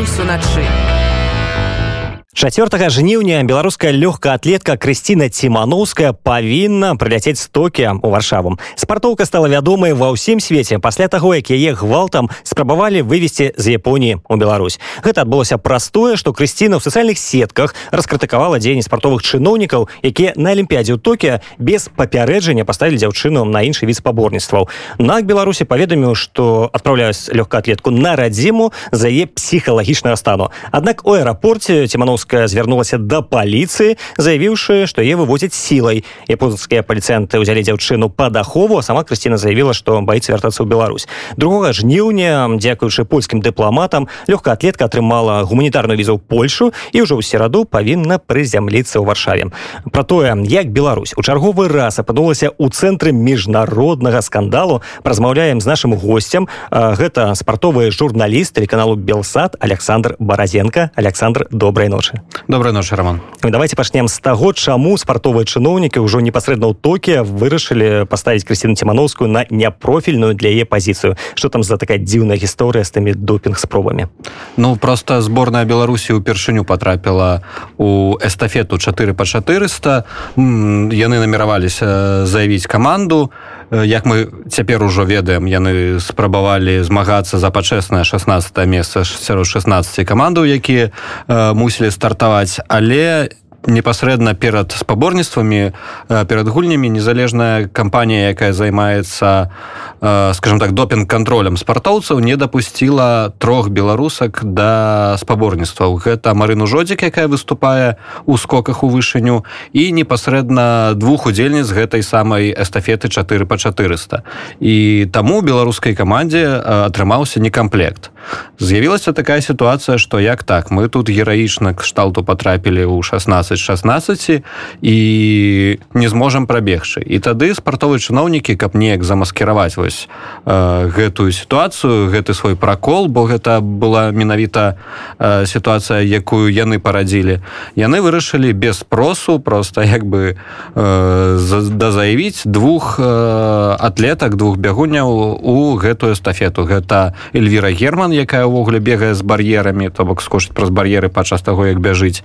Беларусь уначы. 4 жніўня беларуская лёгкаатлетка Крысціна Цімановская павінна прыляцець з токі у варшаву. Спартоўка стала вядомай ва ўсім свеце пасля таго, як яе гвалтам спрабавалі вывесці з Японіі ў Беларусь. Гэта адбылося простое, што Крысціна ў сацыяльных сетках раскрытыкавала дзейнасць спартовых чыноўнікаў, якія на алімпіядзе ў токі без папярэджання паставілі дзяўчыну на іншы від спаборніцтваў. На Беларусі паведаміў, што адпраўляюць лёгкаатлетку на радзіму за яе псіхалагічнага стану. Аднак у аэрапорце Цімановская Японская звярнулася да паліцыі заявіўшы што е вывозяць сілай японскія паліцыянты ўзялі дзяўчыну па дахову а сама Крысціна заявіла што баіцца вяртацца ў Беларусь. Другога жніўня дзякуючы польскім дыпламатам лёгкаатлетка атрымала гуманітарную візу Польшу і ўжо ў сераду павінна прызямліцца ў варшаве. Про тое як Беларусь у чарговы раз апынулася ў цэнтры міжнароднага скандалу размаўляем з нашим гостцем гэта спартовы журналіст телеканалу белсад Александр баразенко Александр добрай ночы доброй ночи роман. Ну, давайте пачнем з таго чаму спартовыя чыноўнікі ўжо непасрэдна ў токе вырашылі паставіць крысціну цімановскую на няпрофільную для яе пазіцыю что там за такая дзіўная гісторыя з тымі допінг спробамі ну просто сборная беларусі упершыню потрапіла у эстафету 4 по 400 яны намераваліся заявіць каманду як мы цяпер ужо ведаем яны спрабавалі змагацца за пачэснае 16 месца сярод 16 камандаў якія мусілі стартаваць. Але непасрэдна перад спаборніцтвамі перад гульнямі незалежная кампанія якая займаецца скажем так допінг контролем спартоўцаў не дапусціла трох беларусак да спаборніцтваў гэта марыну жодзік якая выступае у скоках у вышыню і непасрэдна двух удзельніц гэтай самай эстафеты 4 по 400 і таму беларускай камандзе атрымаўся некамплект з'явілася такая сітуацыя што як так мы тут гераічна кшталту потрапілі ў 16 16 і не зможам прабегчы. І тады спартовыя чыноўнікі каб неяк замаскіраваць вось э, гэтую сітуацыю гэты свой пракол бо гэта была менавіта э, сітуацыя якую яны парадзілі яны вырашылі без спросу просто як бы э, да заявіць двух э, атлетак двух бягуняў у гэтую эстафету. Гэта эльвіра герман якая ўвогуле бегае з бар'ерамі то бок скошыць праз бар'еры падчас таго як бяжыць.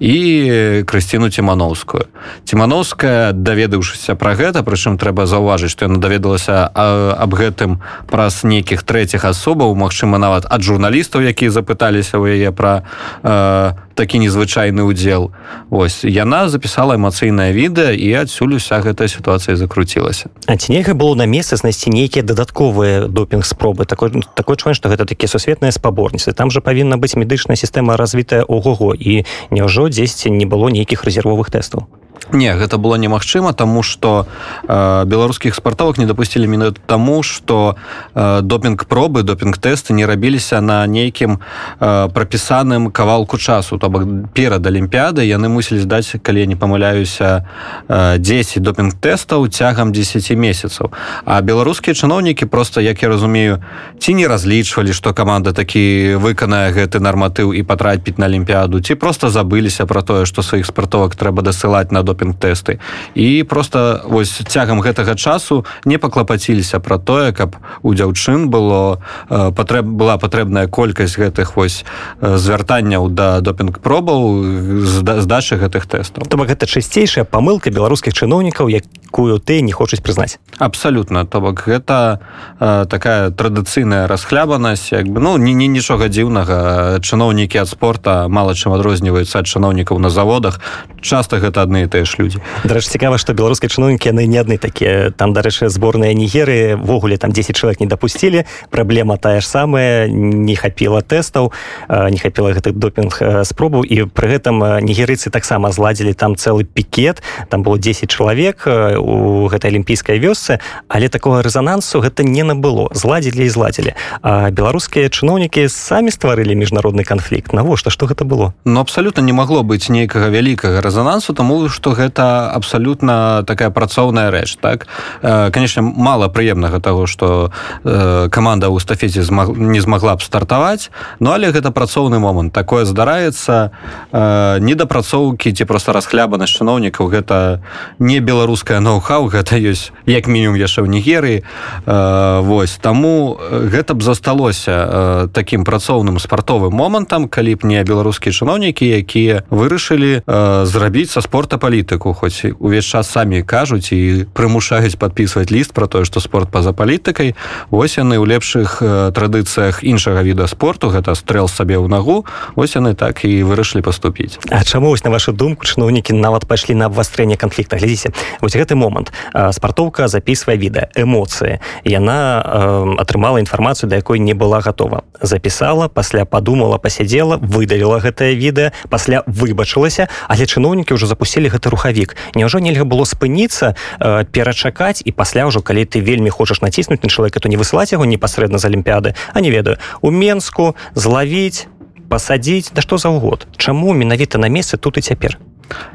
І крысціну цімановскую. Цімановская даведаўшыся пра гэта прычым трэба заўважыць што яна даведалася аб гэтым праз нейкіх трэціх асобаў Мачыма нават ад журналістаў якія запыталіся ў яе пра э, такі незвычайны удзел ось яна запісала эмацыйнае відэа і адсюль уся гэтая сітуацыя закруцілася. А ці нельга было на месцы знайсці нейкія дадатковыя допінг спробы такой такой чвен што гэта такі сусветныя спаборніцы. Там жа павінна быць медычная сістэма развітая ого-го і няўжо дзесьці не было нейкіх рэзервовых тэстаў Не гэта было немагчыма тому что э, беларускіх спартовак не дапусцілі міну таму что э, допінг пробы допінг тэсты не рабіліся на нейкім э, прапісаным кавалку часу. То бок перад алімпіядай яны мусілі здаць калі я не памыляюся э, 10 допінг тэстаў цягам 10 месяцаў. А беларускія чыноўнікі просто як я разумею ці не разлічвалі что каманда такі выканае гэты нарматыў і патрапіць на алімпіяду ці просто забыліся про тое что сваіх спартовак трэба дасылаць на допінг-тэсты і просто вось цягам гэтага часу не паклапаціліся пра тое каб у дзяўчын было э, патрэб была патрэбная колькасць гэтых вось э, звяртанняў да допінг пробаў здачы гэтых тэстаў. То бок гэта чысцейшая памылка беларускіх чыноўнікаў якую ты не хочуць прызнаць. Абсалютна то бок гэта э, такая традыцыйная расхлябанасць як бы ну не не нічога дзіўнага. Чыноўнікі ад спорта мала чым адрозніваюцца ад чыноўнікаў на заводах. Часта гэта адны і тыя ж людзі дарэч цікава што беларускія чыноўнікі яны не адны такія. Там дарэчы зборныя нігеры ввогуле там 10 чалавек не дапусцілі. Праблема тая ж самая не хапіла тэстаў не хапіла гэтых допінг спробу і пры гэтым нігерыцы таксама зладзілі там цэлы пікет. Там было 10 чалавек у гэтай алімпійскай вёсцы. Але такого рэзанансу гэта не набыло. Зладзілі і зладзілі. А беларускія чыноўнікі самі стварылі міжнародны канфлікт. Навошта? Што гэта было? Ну абсалютна не магло быць нейкага вялікага рэзанансу таму што што гэта абсалютна такая працоўная рэч так? Конечно мало прыемнага того что команда ў стафеце не змагла б стартаваць Ну але гэта працоўны момант. Такое здараецца недапрацоўкі ці просто расхлябанасць чыноўнікаў гэта не беларуская ноу-хау гэта ёсць як мінімум яшчэ ў нігерыі. Вось таму гэта б засталося таким працоўным спартовым момантам калі б не беларускія чыноўнікі якія вырашылі зрабіць са спорта палітыку хоць увесь час самі кажуць і прымушаюць подписывать ліст про тое что спорт па-за палітыкай. Ось яны ў лепшых традыцыях іншага віда спорту гэта стрэл сабе ў нагу ось яны так і вырашылі поступіць А чаму вось на вашу думку чыноўнікі нават пайшлі на абвастрэнне канфлікта? Глядзіце вось гэты момант. Спартоўка записывае відэа эмоцыі. Яна э, атрымала інфармацыю да якой не была готова запісала пасля подумала пасядзела выдавіла гэтае відэа пасля выбачылася але чыноўнікі ўжо запусцілі гэты рухавік Няўжо нельга было спыніцца э, перачакаць і пасля ўжо калі ты вельмі хочаш націснуць на чалавека то не высылаць яго непасрэдна з алімпіяды а не ведаю у менску злавіць пасадзіць да што за ўгод чаму менавіта на месцы тут і цяпер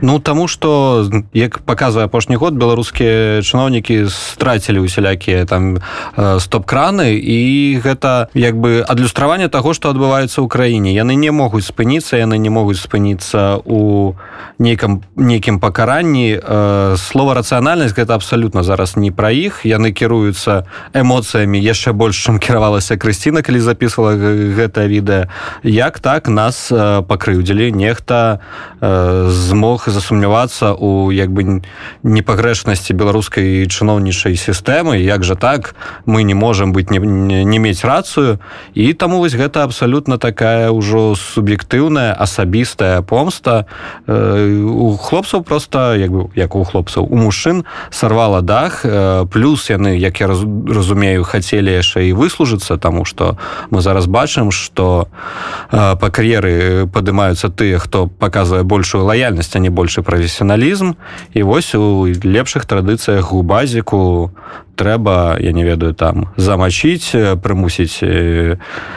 Ну таму что як показывае апошні год беларускія чыноўнікі страцілі усялякія там э, стоп-краны і гэта як бы адлюстраванне таго што адбываецца ў краіне. Яны не могуць спыніцца яны не могуць спыніцца у нейкам нейкім пакаранні. Э, слова рацыянальнасць гэта абсалютна зараз не пра іх. Яны кіруюцца эмоцыямі яшчэ больш чым кіравалася Крысціна калі записывала гэта відэа. Як так нас э, пакрыўдзілі нехта з мог засумнявацца у як бы непагрэшнасці беларускай чыноўнічай сістэмы як жа так мы не можемм быць не, не, не мець рацыю. І таму вось гэта абсалютна такая ўжо суб'ектыўная асабістая помста. Э, у хлопцаў просто як бы як у хлопцаў у мужчын сарвала дах. Э, плюс яны як я раз, разумею хацелі яшчэ і выслужыцца таму што мы зараз бачым што э, па кар'еры падымаюцца тыя хто паказвае большую лаяльнасць ёсць не большы прафесіяналізм і вось у лепшых традыцыях у базіку трэба я не ведаю там замачыць прымусіць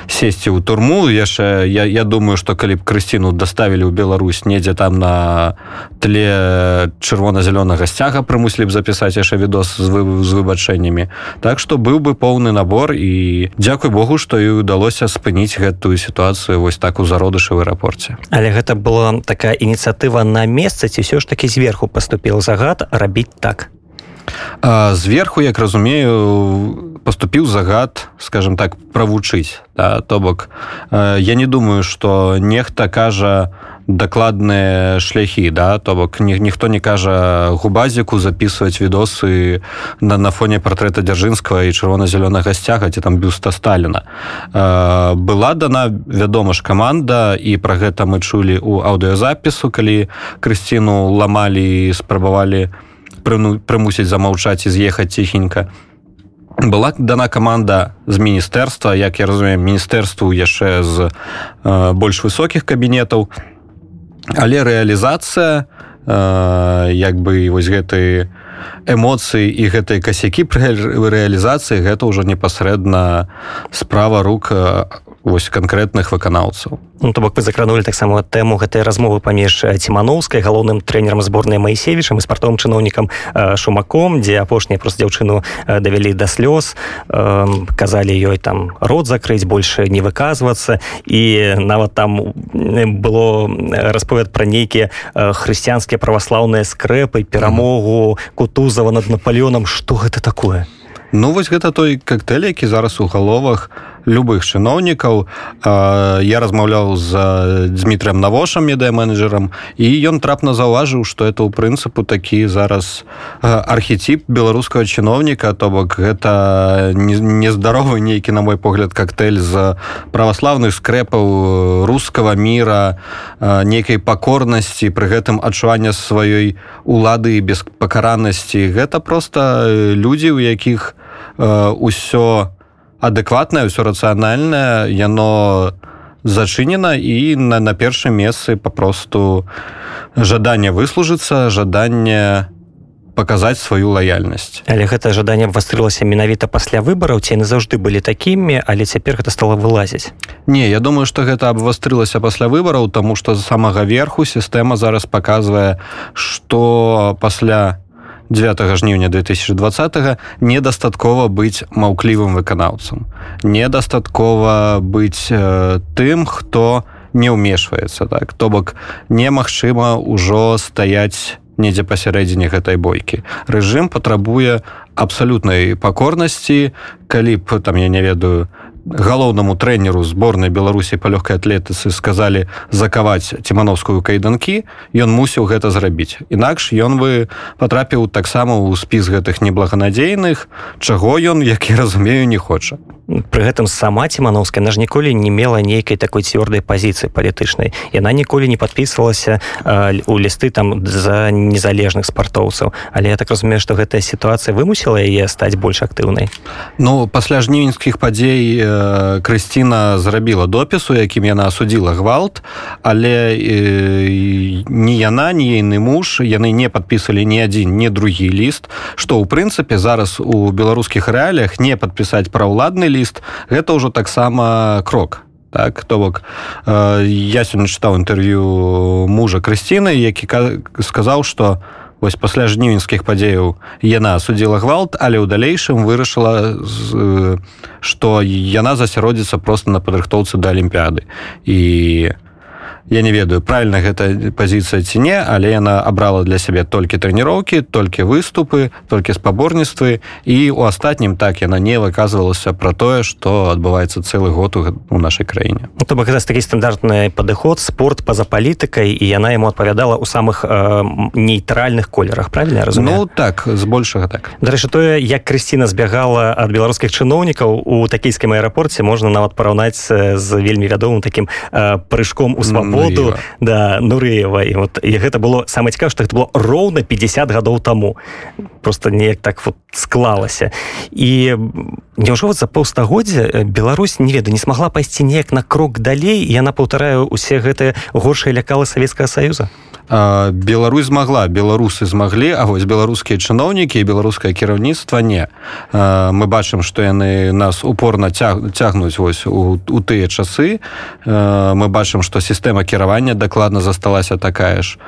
сесці ў турму. Яшчэ я, я думаю что калі б крысціну доставілі ў Беларусь недзе там на тле чырвона-зялёнага сцяга прымусілі б запісаць яшчэ відос з, вы, з выбачэннямі. Так что быў бы поўны набор і дзякуй Богу што і удалося спыніць гэтую сітуацыю вось так у зародышы в аэрапорце. Але гэта была такая ініцыятыва на месцы ці ўсё ж таки зверху поступил загад рабіць так зверху як разумею поступіў загад скажем так правучыць да, то бок я не думаю что нехта кажа дакладныя шляхі да то бок ні, ніхто не кажа губазіку записывать відосы на на фоне портрета дзяржынскага і чырвона-зялёнага сцяга ці там бюста сталина была дана вядома ж команда і про гэта мы чулі у аўдыозапісу калі крысціну ламалі спрабавалі у прымусіць замаўчаць і з'ехаць ціхенька. Была дана каманда з міністэрства як я разумею міністэрству яшчэ з э, больш высокіх кабінетаў. Але рэалізацыя э, як бы вось гэты эмоцыі і гэтыя касякі пры рэалізацыі гэта ўжо непасрэдна справа рук вось канкрэтных выканаўцаў. Ну, то бок вы закранули таксама тэму гэтай размовы паміж ціманоўскай галоўным трэнерам зборнай маісевічам і спартовым чыноўнікам шумаком дзе апошнія просто дзяўчыну давялі да слёз казалі ёй там рот закрыць больше не выказвацца. І нават там было расповед пра нейкія хрысціянскія праваслаўныя скрэпы перамогу кутузава над наполеоном что гэта такое? Ну вось гэта той коктейль які зараз у галовах у любых чыноўнікаў я размаўляў з дмітрием навошам медыа-менеджерам і ён трапна заўважыў што это ў прынцыпу такі зараз архетип беларускага чыноўніка то бок гэта нездаровы нейкі на мой погляд коктейль з праваслаўных скрэпаў рускага мира нейкай пакорнасці пры гэтым адчування сваёй улады без пакаранасці гэта просто людзі у якіх ўсё у адэкватнае ўсё рацыянальнае яно зачынена і на, на першым месцы папросту жаданне выслужыцца жаданне паказаць сваю лаяльнасць але гэта жаданне абвастрылася менавіта пасля выбараў ці яны заўжды былі такімі але цяпер гэта стало вылазіць не я думаю что гэта абвастрылася пасля выбараў тому что з самага верху сістэма зараз показвае что пасля 9 жніўня 2020 недастаткова быць маўклівым выканаўцам. Недастаткова быць э, тым хто не ўмешваецца так? То бок немагчыма ўжо стаяць недзе пасярэдзіне гэтай бойкі. Рэжым патрабуе абсалютнай пакорнасці. Калі б там я не ведаю галоўнаму трэнеру зборнай беларусі па лёгкай атлетыцы сказалі закаваць цімановскую кайданкі ён мусіў гэта зрабіць. Інакш ён бы патрапіў таксама ў спіс гэтых неблаганадзейных чаго ён як я разумею не хоча. Пры гэтым сама цімановская наж ніколі не мела нейкай такой цвёрдай пазіцыі палітычнай. Яна ніколі не подписывалася у лісты там за незалежных спартоўцаў. Але я так разумею што гэтая сітуацыя вымусіла яе стаць больш актыўнай. Ну пасля жнівеньскіх падзей э, Крысціна зрабіла допісу якім яна асудзіла гвалт але э, ні яна ні ейны муж яны не подписывалі ні адзін не другі ліст што ў прынцыпе зараз у беларускіх рэаліях не падпісаць праўладны ліст гэта ўжо таксама крок. Так то бок э, я сёння чытаў інтэрв'ю мужа крысціны які сказаў что вось пасля жнівеньскіх падзеяў яна судзіла гвалт але ў далейшым вырашыла што яна засяродзіцца просто на падрыхтоўцы да алімпіяды. І я не ведаю правильно гэта пазіцыя ці не але яна абрала для сябе толькі трэніроўкі толькі выступы толькі спаборніцтвы і у астатнім так яна не выказвалася про тое что адбываецца цэлы год у нашай краіне ну, то бок гэта такі стандартны падыход спорт па-за палітыкай і яна яму адпавядала ў самых э, нейтральных колерах правильно разумею? Ну, так збольшага так. Дарэчы тое як Крысціна збягала ад беларускіх чыноўнікаў у такійскім аэрапорце можна нават параўнаць з вельмі вядомым таким э, прыжком у свабоду воду да нурэева і вот і гэта было самае цікава што гэта было роўна 50 гадоў таму. Просто неяк так вот склалася. І няўжо вот за паўстагоддзя Беларусь не ведаю не смогла пайсці неяк на крок далей яна паўтараю усе гэтыя горшыя лякалы савецкага саюза? Беларусь змагла беларусы змаглі А вось беларускія чыноўнікі і беларускае кіраўніцтва не. Мы бачым што яны нас упорна цяг, цягнуць вось у, у тыя часы. Мы бачым што сістэма кіравання дакладна засталася такая ж.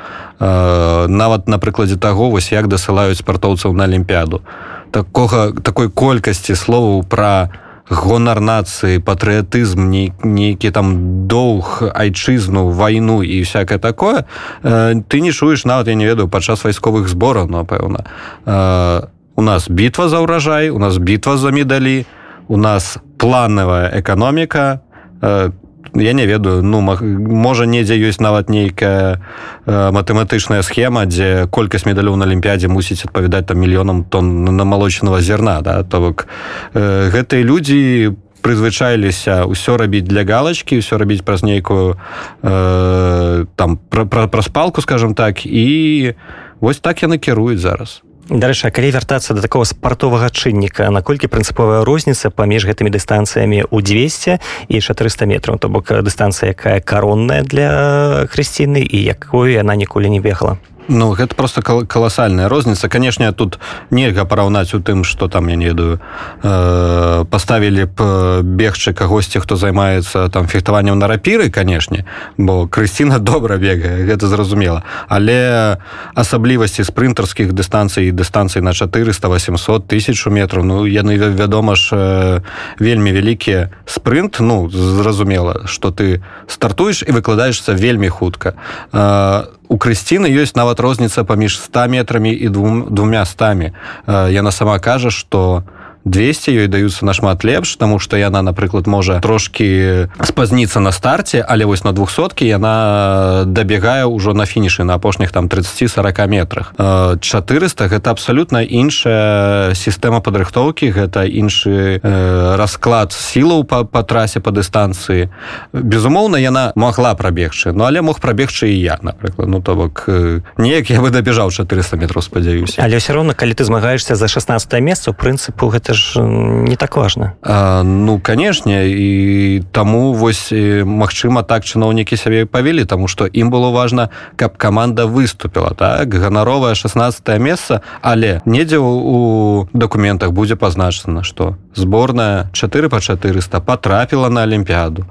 Нават на прыкладзе таго вось як дасылаюць спартоўцаў на алімпіяду. Такога такой колькасці словаў пра гонар нацыі патрыятызм нейкі там доўг айчызну вайну і всякое такое э, ты не чуеш нават я не ведаю падчас вайсковых збораў напэўна э, у нас бітва за ўражай у нас бітва за медалі у нас планавая эканоміка э, я не ведаю ну можа недзе ёсць нават нейкая э, матэматычная схема дзе колькасць медалёў на алімпіядзе мусіць адпавядаць там мільёнам тонн на малочнага зерна да? То бок э, гэтыя людзі прызвычаіліся ўсё рабіць для галочки ўсё рабіць праз нейкую э, там праз пра, пра палку скажем так і вось так яны кіруюць зараз Дарэча, калі вяртацца да такого спартовага чынніка, наколькі прынцыповая розніца паміж гэтымі дыстанцыямі ў 200 і 400 метраў, то бок дыстанцыя, якая каронная для хрысціны і якую яна ніколі не бегла. Ну гэта просто каласальная розніца. Канешне тут нельга параўнаць у тым что там я не ведаю э, поставілі б бегчы кагосьці хто займаецца там фехтаваннем на рапіры канешне бо крысціна добра бегае гэта зразумела. Але асаблівасці спрынтарскіх дыстанцый дыстанцый на 400 800 тысяч метров ну яны вядома ж э, вельмі вялікія спрынт. Ну зразумела что ты стартуеш і выкладаешься вельмі хутка. Э, у крысціны ёсць нават розніца паміж 100 метрамі і двумя стамі яна сама кажа что 200 ёй даюцца нашмат лепш тому что яна напрыклад можа трошки спазніцца на старце але вось на двухсоткі яна дабегае ўжо на фінішы на апошніх там 30-40 метрах. 400 гэта абсалютна іншая сістэма падрыхтоўкі гэта іншы э, расклад сілаў па, па трасе па дыстанцыі безумоўна яна могла прабегчы Ну але мог прабегчы і я напрыклад ну то бок э, неяк я бы дабежаў 400 метров спадзяюся. Але все равно калі ты змагаешься за 16 месца у прынцыпу гэта ж не так важно а, ну канешне і таму вось Мачыма так чыноўнікі сябе павелі тому что ім было важно каб команда выступила так? Ганаровае 16 месца але недзе у документах будзе пазначана что сборная 4 по 400 потрапіла на алімпіяду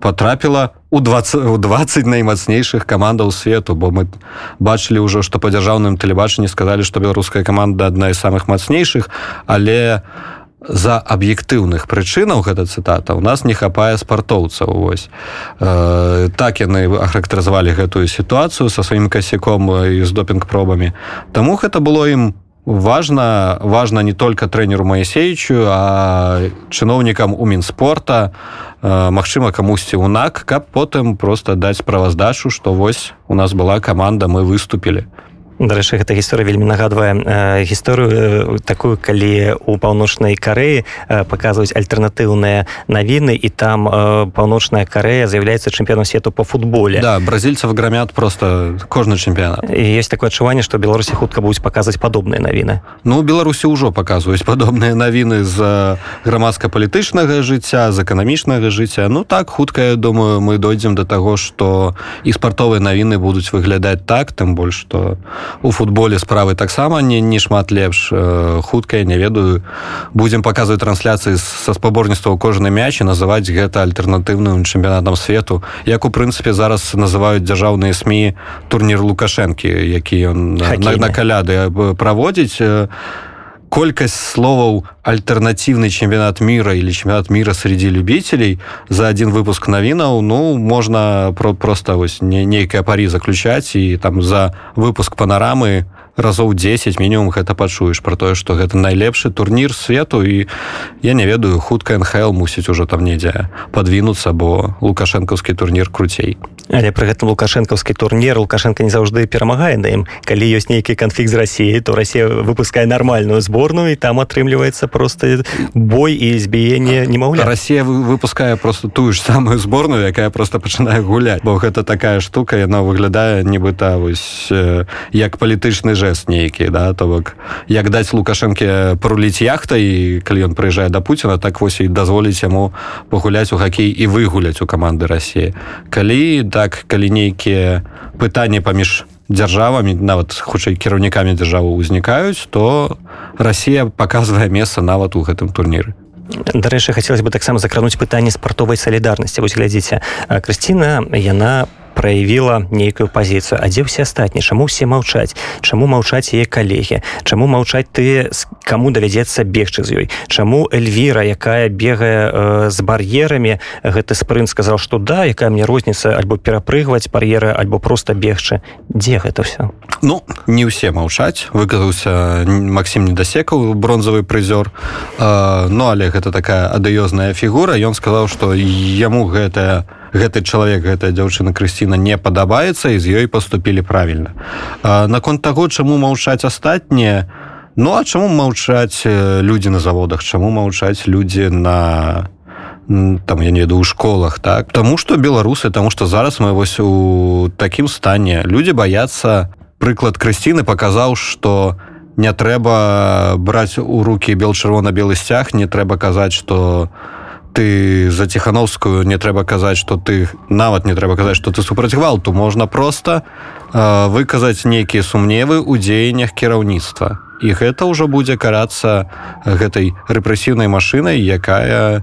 потрапіла у 20 у 20 наймацнейшых камандаў свету бо мы бачылі ўжо што па дзяржаўным тэлебачанні сказалі што беларуская каманда адна з самых мацнейшых але за аб'ектыўных прычынаў гэта цытата у нас не хапае спартоўцаў вось. Э, так яны ахарактарызавалі гэтую сітуацыю са сваім касяком і з допінг пробамі Таму гэта было ім важно важно не только тренеру моесеючу а чыноўнікам у мінспорта Мачыма камусьці ўнак каб потым просто даць справаздачу что вось у нас была команда мы выступілі дарэчы гэта гісторыя вельмі нагадвае э, гісторыю э, такую калі у паўночнай карэі э, паказваюць альтэрнатыўныя навіны і там паўночная карэя з'яўляецца чэмпіёнам свету по футболе. Да бразільцаў грамят просто кожны чэмпіянат. Есть такое адчуванне што беларусі хутка будуць паказваць падобныя навіны. Ну беларусі ўжо паказваюць падобныя навіны з грамадска-палітычнага жыцця з эканамічнага жыцця. Ну так хутка я думаю мы дойдзем до таго что і спартовыя навіны будуць выглядаць так тым больш что у у футболе справы таксама не не шмат лепш э, хуткая не ведаю. Будзем паказваць трансляцыі са спаборніцтва кожны мяч і называць гэта альтэрнатыўным чэмпіянатам свету як у прынцыпе зараз называюць дзяржаўныя сМ турнір лукашэнкі які ён на, на каляды праводзіць. То колькасць словаў альтэрнатыўны чэмпіянат мира или чэмпіянат мира среди любителей за один выпуск навінаў ну можна про просто вось не нейкая парі заключаць і там за выпуск панарамы разоў 10 мінімум гэта пачуеш про тое что гэта найлепшы турнір свету і я не ведаю хутка нхл мусіць ужо там недзе подвінуцца бо лукашэнкаўскі турнір круцей. Але пры гэтым лукашэнкаўскі турнір лукашенко не заўжды перамагае на ім калі ёсць нейкі канфлікт з рассіяй то Росія выпускае нармальную зборную і там атрымліваецца просто бой і збіенне не могу Росія выпускае просто тую ж самую зборную якая просто пачынае гуляць. Бо гэта такая штука яна выглядае нібыта вось як палітычны жест нейкі да то бок як даць лукашэнке паруліць яхта і калі ён прыязджае да Пуціна так вось і дазволіць яму пагуляць у хакей і выгуляць у каманды рассіі калі так калі нейкія пытанні паміж дзяржавамі нават хутчэй кіраўнікамі дзяржавы ўзнікаюць то Росія показвае месца нават у гэтым турніры. Дарэчы хацелось бы таксама закрануць пытанне спартовай салідарнасці. Вось глядзіце Крысціна яна праявіла нейкую пазіцыю. А дзе ўсе астатні чаму ўсе маўчаць? Чаму маўчаць яе калегі? Чаму маўчаць ты кому давядзецца бегчы з ёй? Чаму эльвіра якая бегае э, з бар'ерамі гэты спрынт сказал что да якая мне розніца альбо перапрыгваць бар'еры альбо просто бегчы дзе гэта все ну не ўсе маўчаць. Выказаўся Макссім недасекаў бронзавы прызёр. Э, ну але гэта такая адыёзная фігура. Ён сказаў что яму гэтая у гэты чалавек гэтая дзяўчына крысціна не падабаецца і з ёй поступілі правільна. Наконт таго чаму маўчаць астатнія ну а чаму маўчаць людзі на заводах? Чаму маўчаць людзі на там я не веду у школах так? Таму что беларусы тому что зараз мы вось у такім стане. Людзі баяцца. Прыклад крысціны паказаў что не трэба браць у руки бел чырвона-белы сцяг не трэба казаць что у ты за ціхановскую не трэба казаць что ты нават не трэба казаць что ты супраць гвалту можна просто э, выказаць нейкія сумневы ў дзеяннях кіраўніцтва і гэта ўжо будзе карацца гэтай рэпрэсіўнай машынай якая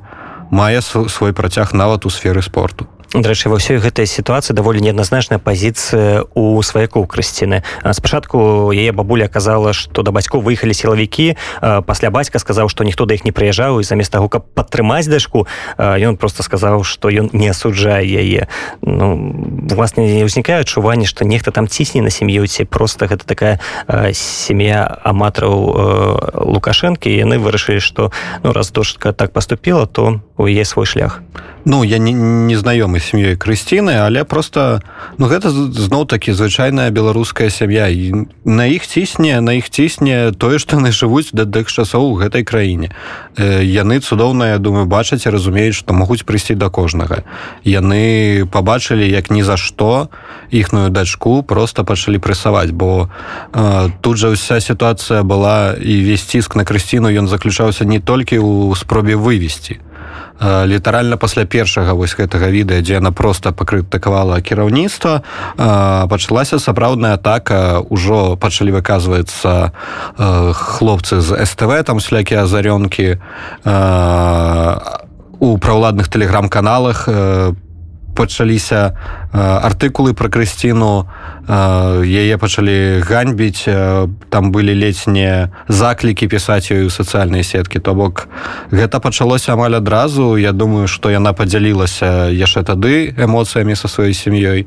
мае свой працяг нават у сферы спорту дарэчы ва ўсёй гэтай сітуацыі даволі неадназначная пазіцыя у сваякоў крысціны спачатку яе бабуля казала што да бацькоў выехалі сілавікі пасля бацька сказаў што ніхто да іх не прыязджаў і замест таго каб падтрымаць дачку ён просто сказаў што ён не асуджае яе. Ну власне не ўзнікае адчуванне што нехта там цісне на сям'ю ці просто гэта такая сям'я аматраў лукашэнкі яны вырашылі што ну раз дошка так поступила то у яе свой шлях. Ну я не, не знаёмы знаёмы сям'ёй крысціны але просто ну гэта зноў такі звычайная беларуская сям'я. І на іх цісне на іх цісне тое што яны жывуць да дых часоў у гэтай краіне. Яны цудоўныя думаю бачаць і разумеюць што могуць прыйсці да кожнага. Яны побачылі як ні за што іхную дачку просто пачалі прэсаваць бо э, тут жа ўся сітуацыя была і весь ціск на крысціну ён заключаўся не толькі ў спробе вывесці літаральна пасля першага вось гэтага відэа дзе яна просто пакрытыкавала кіраўніцтва пачалася сапраўдная атака. Ўжо пачалі выказваецца хлопцы з СТВ там слякі азарёнкі у праўладных тэлеграм-каналах по пачаліся артыкулы пра крысціну яе пачалі ганьбіць там былі не заклікі пісаць ёю сацыяльныя сеткі. То бок гэта пачалося амаль адразу. Я думаю што яна падзялілася яшчэ тады эмоцыямі са сваёй сям'ёй.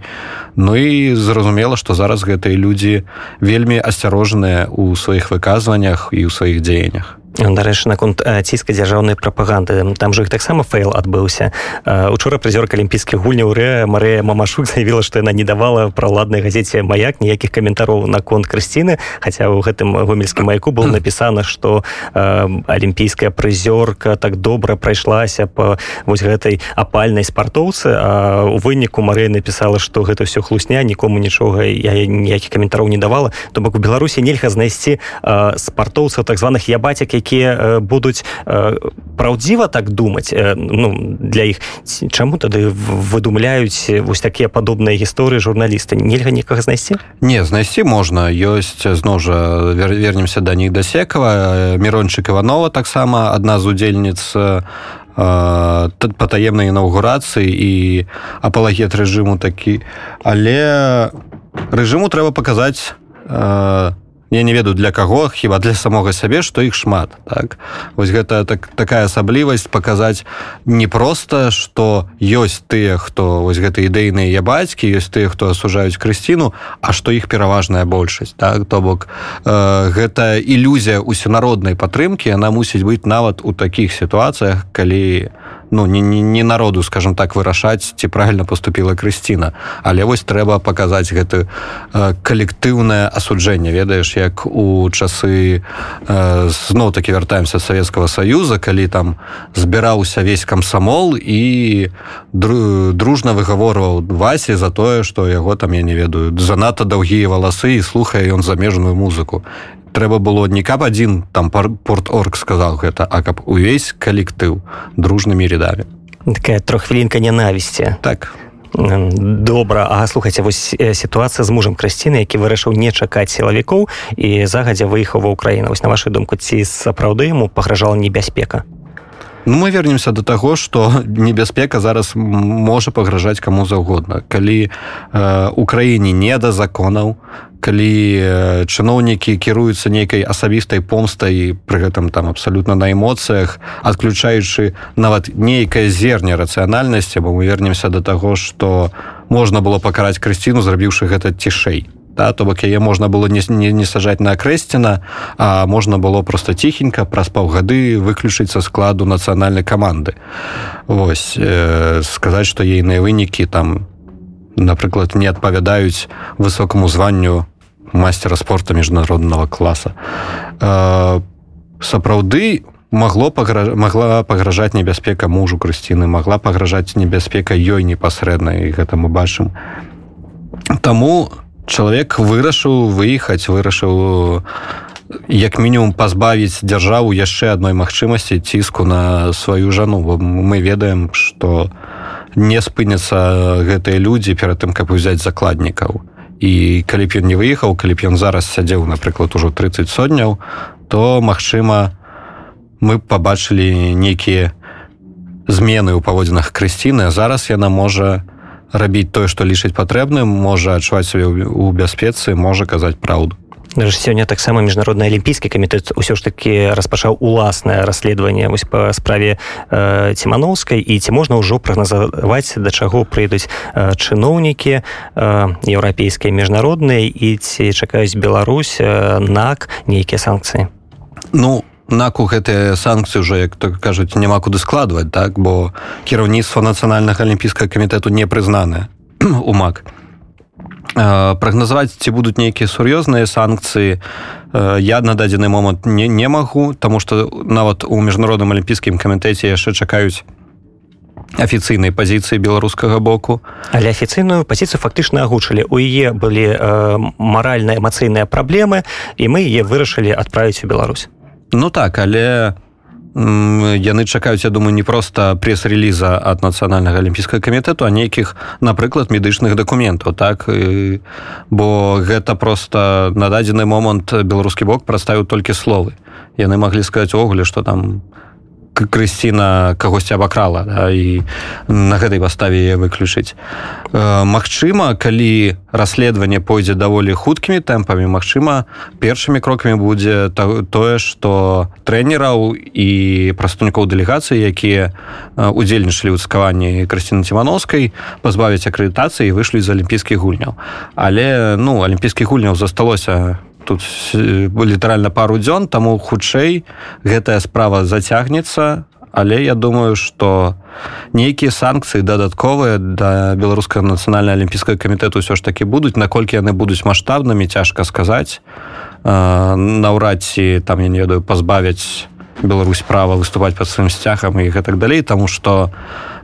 Ну і зразумела што зараз гэтыя людзі вельмі асцярожныя ў сваіх выказваннях і ў сваіх дзеяннях дарэчы наконт ціска дзяржаўнай прапаганды. Там же іх таксама фэйл адбыўся. Учора прызёрка алімпійскіх гульняў рэ Марыя мамашук заявіла што яна не давала праладнай газеце маяк ніякіх каментароў наконт крысціны хаця ў гэтым гомельскім маяку было напісана што алімпійская прызёрка так добра прайшлася по вось гэтай апальнай спартоўцы у выніку Марыя напісала што гэта все хлусня нікому нічога я ніякіх каментароў не давала. То бок у беларусі нельга знайсці спартоўцаў так званых ябацяк які якія будуць праўдзіва так думаць ну для іх. Чаму тады выдумляюць вось такія падобныя гісторыі журналісты? Нельга нікага знайсці? Не знайсці можна. Ёсць зноў жа вернемся да них дасекава мирончык иванова таксама адна з удзельніц патаемнай інаўгурацыі і апалагет рэжыму такі. Але рэжыму трэба паказаць на я не ведаю для каго хіба для самога сябе што іх шмат так? Вось гэта так такая асаблівасць паказаць не проста што ёсць тыя хто вось гэта ідэйныя я бацькі ёсць тыя хто асужаюць крысціну а што іх пераважная большасць так? То бок э, гэта ілюзія усенароднай падтрымкі яна мусіць быць нават у такіх сітуацыях калі у ну не, не, не народу скажем так вырашаць ці правильно поступила крысціна але вось трэба показаць гэты э, калектыўнае асуджэнне. Ведаеш як у часы э, зноў таки вяртаемся советского союза калі там збіраўся весь камсамол і дру, дружна выгаворваў васе за тое что яго там я не ведаю занадта даўгія валасы і слухае ён замежную музыку трэба было не каб адзін там порт орг сказал гэта а каб увесь калектыў дружнымі рядамі. Такая трохвілінка ненавісці так. Добра. А слухайце вось сітуацыя з мужам красціны які вырашыў не чакаць сілавікоў і загадзя выехаў ва ўкраіна вось на вашу думку ці сапраўды яму пагражала небяспека Ну, мы вернемся до таго что небяспека зараз можа пагражаць каму заўгодна калі э, украіне не да законаў калі э, чыноўнікі кіруюцца нейкай асабістай помстай пры гэтым там абсалютна на эмоцыях адключаючы нават нейкае зерне рацыянальнасці бо мы вернемся до таго что можна было пакараць крысціну зрабіўшы гэта цішэй да, то бок яе можна было не, не, не сажаць на акрэсціна а можна было просто ціхенька праз паўгады выключыць са складу нацыянальнай каманды Вось э, сказаць што ейныя вынікі там напрыклад не адпавядаюць высокаму званню мастера спорта міжнароднага класа э, сапраўды магло паграж... магла пагражаць небяспека мужу крысціны магла пагражаць небяспека ёй непасрэдна і гэта мы бачым. Таму чалавек вырашыў выехаць вырашыў як мінімум пазбавіць дзяржаву яшчэ адной магчымасці ціску на сваю жану. Мы ведаем что не спыняцца гэтыя людзі перад тым каб узяць закладнікаў. І калі б ён не выехаў калі б ён зараз сядзеў напрыклад ужо 30 сотняў то магчыма мы побачылі нейкія змены ў паводзінах крысціны зараз яна можа не рабіць тое што лічыць патрэбным можа адчуваць сабе ў бяспецы можа казаць праўду сёння таксама міжнародны алімпійскі камітэт усё ж таки распачаў уласнае расследаванне вось па справе э, цімановскай і ці можна ўжо прагназаваць да чаго прыйдуць э, чыноўнікі э, еўрапейскія міжнародныя і ці чакаюць Беларусь э, нак нейкія санкцыі ну наку гэтыя санкцыі уже як так кажуць няма куды складваць так? Бо кіраўніцтва нацыянальнага алімпійскага камітэту не прызнаны у мак. Прагназаваць ці будуць нейкія сур'ёзныя санкцыі я на дадзены момант не не магу тому что нават у міжнародным алімпійскім камітэце яшчэ чакаюць афіцыйнай пазіцыі беларускага боку. Але афіцыйную пазіцыю фактычна агучылі. У яе былі э, маральна эмацыйныя праблемы і мы яе вырашылі адправіць у Беларусь ну так але яны чакаюць я думаю не просто пресс-реліза ад нацыянальнага алімпійскага камітэту а нейкіх напрыклад медычных дакументаў так? І, бо гэта просто на дадзены момант беларускі бок праставіў толькі словы. Яны маглі сказаць увогуле что там у Крысціна кагосьці абакрала да, і на гэтай паставе выключыць. Э, магчыма, калі расследаванне пойдзе даволі хуткімі тэмпамі, магчыма, першымі крокамі будзе тое, што трэнераў і прадстаўнікоў дэлегацыі, якія удзельнічалі ў цкаванні крысціны цімановскай, пазбавіць акрэдытацыі і выйшлі з алімпійскіх гульняў. Але ну, алімпійскіх гульняў засталося тут літаральна пару дзён таму хутчэй гэтая справа зацягнецца. Але я думаю что нейкія санкцыі дадатковыя да беларускага нацыянальна алімпійскага камітэту ўсё ж таки будуць. Наколькі яны будуць маштабнымі цяжка сказаць. Наўрад ці там я не ведаю пазбавяць Беларусь права выступаць под сваім сцягам і гэтак далей тому что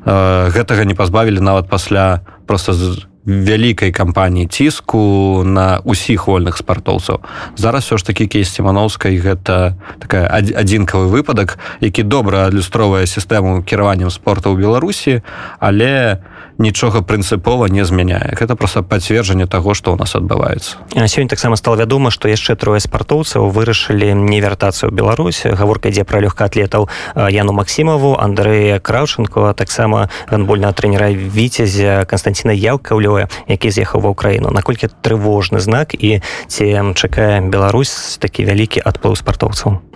э, гэтага не пазбавілі нават пасля просто з вялікай кампаніі ціску на ўсіх вольных спартоўцаў. Зараз все ж такі кейс цімановскай гэта такая адзінкавы выпадак які добра адлюстроўвае сістэму кіраваннем спорта ў беларусі але не нічога прынцыпова не змяняе. Гэта просто пацверджанне таго што ў нас адбываецца. Сёння таксама стало вядома што яшчэ трое спартоўцаў вырашылі не вяртацца ў Беларусь. Гаворка ідзе пра лёгкаатлетаў яну Масімаву Андрэя краўчынко таксама гандбольна трэнера віцязя Константина яўкаўлёя які з'ехаў ва ўкраіну. Наколькі трывожны знак і ці чакае Беларусь такі вялікі адплыў спартоўцаў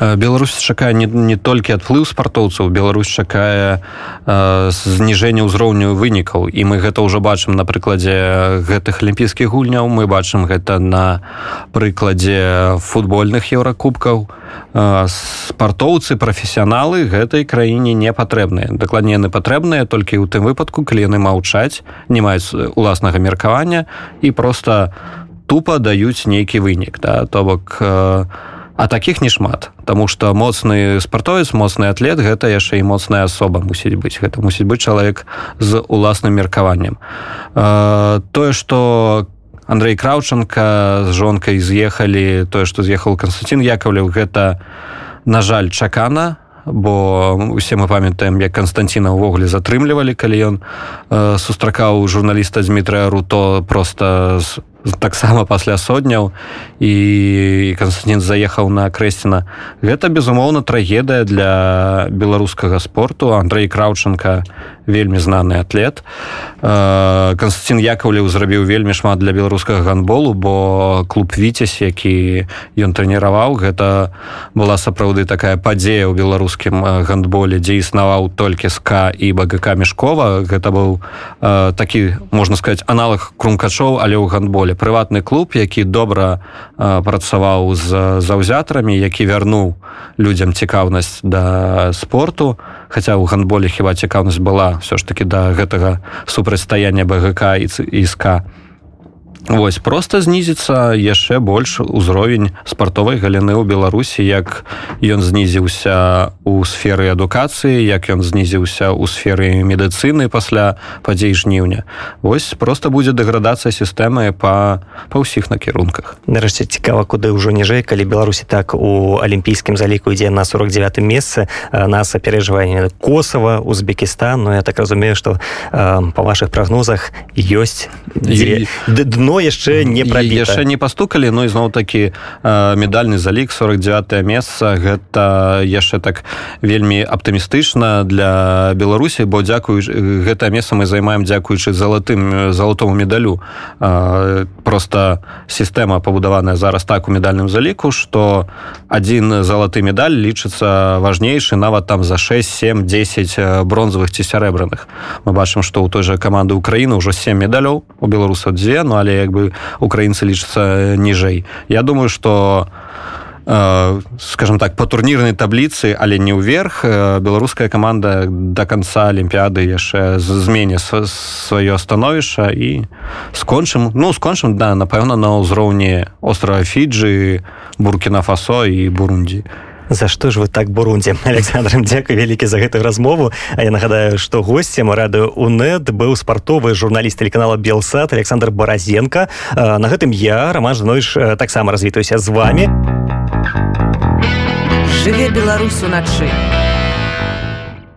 Беларусь чакае не, не толькі адплыў спартоўцаў Беларусь чакае э, зніжэнне ўзроўню вынікаў. І мы гэта ўжо бачым на прыкладзе гэтых алімпійскіх гульняў мы бачым гэта на прыкладзе футбольных еўракубкаў. Э, спартоўцы прафесіяналы гэтай краіне не патрэбныя. Дакладней яны патрэбныя толькі ў тым выпадку калі яны маўчаць не маюць уласнага меркавання і просто тупо даюць нейкі вынік. Да то бок э, а таких не шмат Таму что моцны спартовец моцны атлет гэта яшчэ і моцная асоба мусіць быць. Гэта мусіць быць чалавек з уласным меркаваннем. Э, тое что Андрей краўчанка з жонкай з'ехалі тое што з'ехаў Константин Яковлев гэта на жаль чакана бо усе мы памятаем як Константина ўвогуле затрымлівалі калі ён э, сустракаў журналіста Дмітрия руто просто з таксама пасля сотняў і Константин заехаў на крэсціна гэта безумоўна трагедыя для беларускага спорту. Андрей краўчанка вельмі знаны атлет. Э, Константин Яковлев зрабіў вельмі шмат для беларускага гандболу бо клуб віцесь які ён трэніраваў гэта была сапраўды такая падзея ў беларускім э, гандболе дзе існаваў толькі ска і багака мешкова. Гэта быў э, такі можна сказать аналог крумкачоў але ў гандболе поле прыватны клуб які добра э, працаваў з заўзятарамі які вярнуў людзям цікаўнасць да спорту. Хаця ў гандболе хіба цікаўнасць была все ж таки да гэтага супрацьстаяння бгк і іска Вось просто знізіцца яшчэ больш узровень спартовай галіны ў беларусі як ён знізіўся у сферы адукацыі як ён знізіўся ў сферы медыцыны пасля падзей жніўня. Вось просто будзе дэградацыя сістэмы па па ўсіх накірунках. Нарэшце цікава куды ўжо ніжэй калі беларусі так у алімпійскім заліку ідзе на 49 месцы нас апережванне косава Узбекістан. Ну я так разумею што па ваших прагнозах ёсць дно дно яшчэ не прабіта. яшчэ не пастукалі но ізноў такі медальны залік 49 месца. Гэта яшчэ так вельмі аптымістычна для беларусі бо дзякую гэта месца мы займаем дзякуючы залатым залатому медалю. Просто сістэма пабудаваная зараз так у медальным заліку что один залаты медаль лічыцца важнейшы нават там за 6 7 10 бронзавых ці сярэбраных. Мы бачым что у той же каманды Украіны ўжо 7 медалёў у беларусаў дзве ну але як бы украінцы лічацца ніжэй я думаю что скажем так по турнірнай табліцы але не ўверх беларуская команда до конца алімпіяды яшчэ змене сваё становішча і скончым ну скончым да напэўна на ўзроўні острова фіджы буркіна фасо і бурунді За што ж вы так бурунзе александром дзякуй вялікі за гэтую размову. А я нагадаю што госцем радыё унет быў спартовы журналіст телеканала белсад александр баразенко. На гэтым я роман жанович таксама развітаюся з вами жыве беларус уначы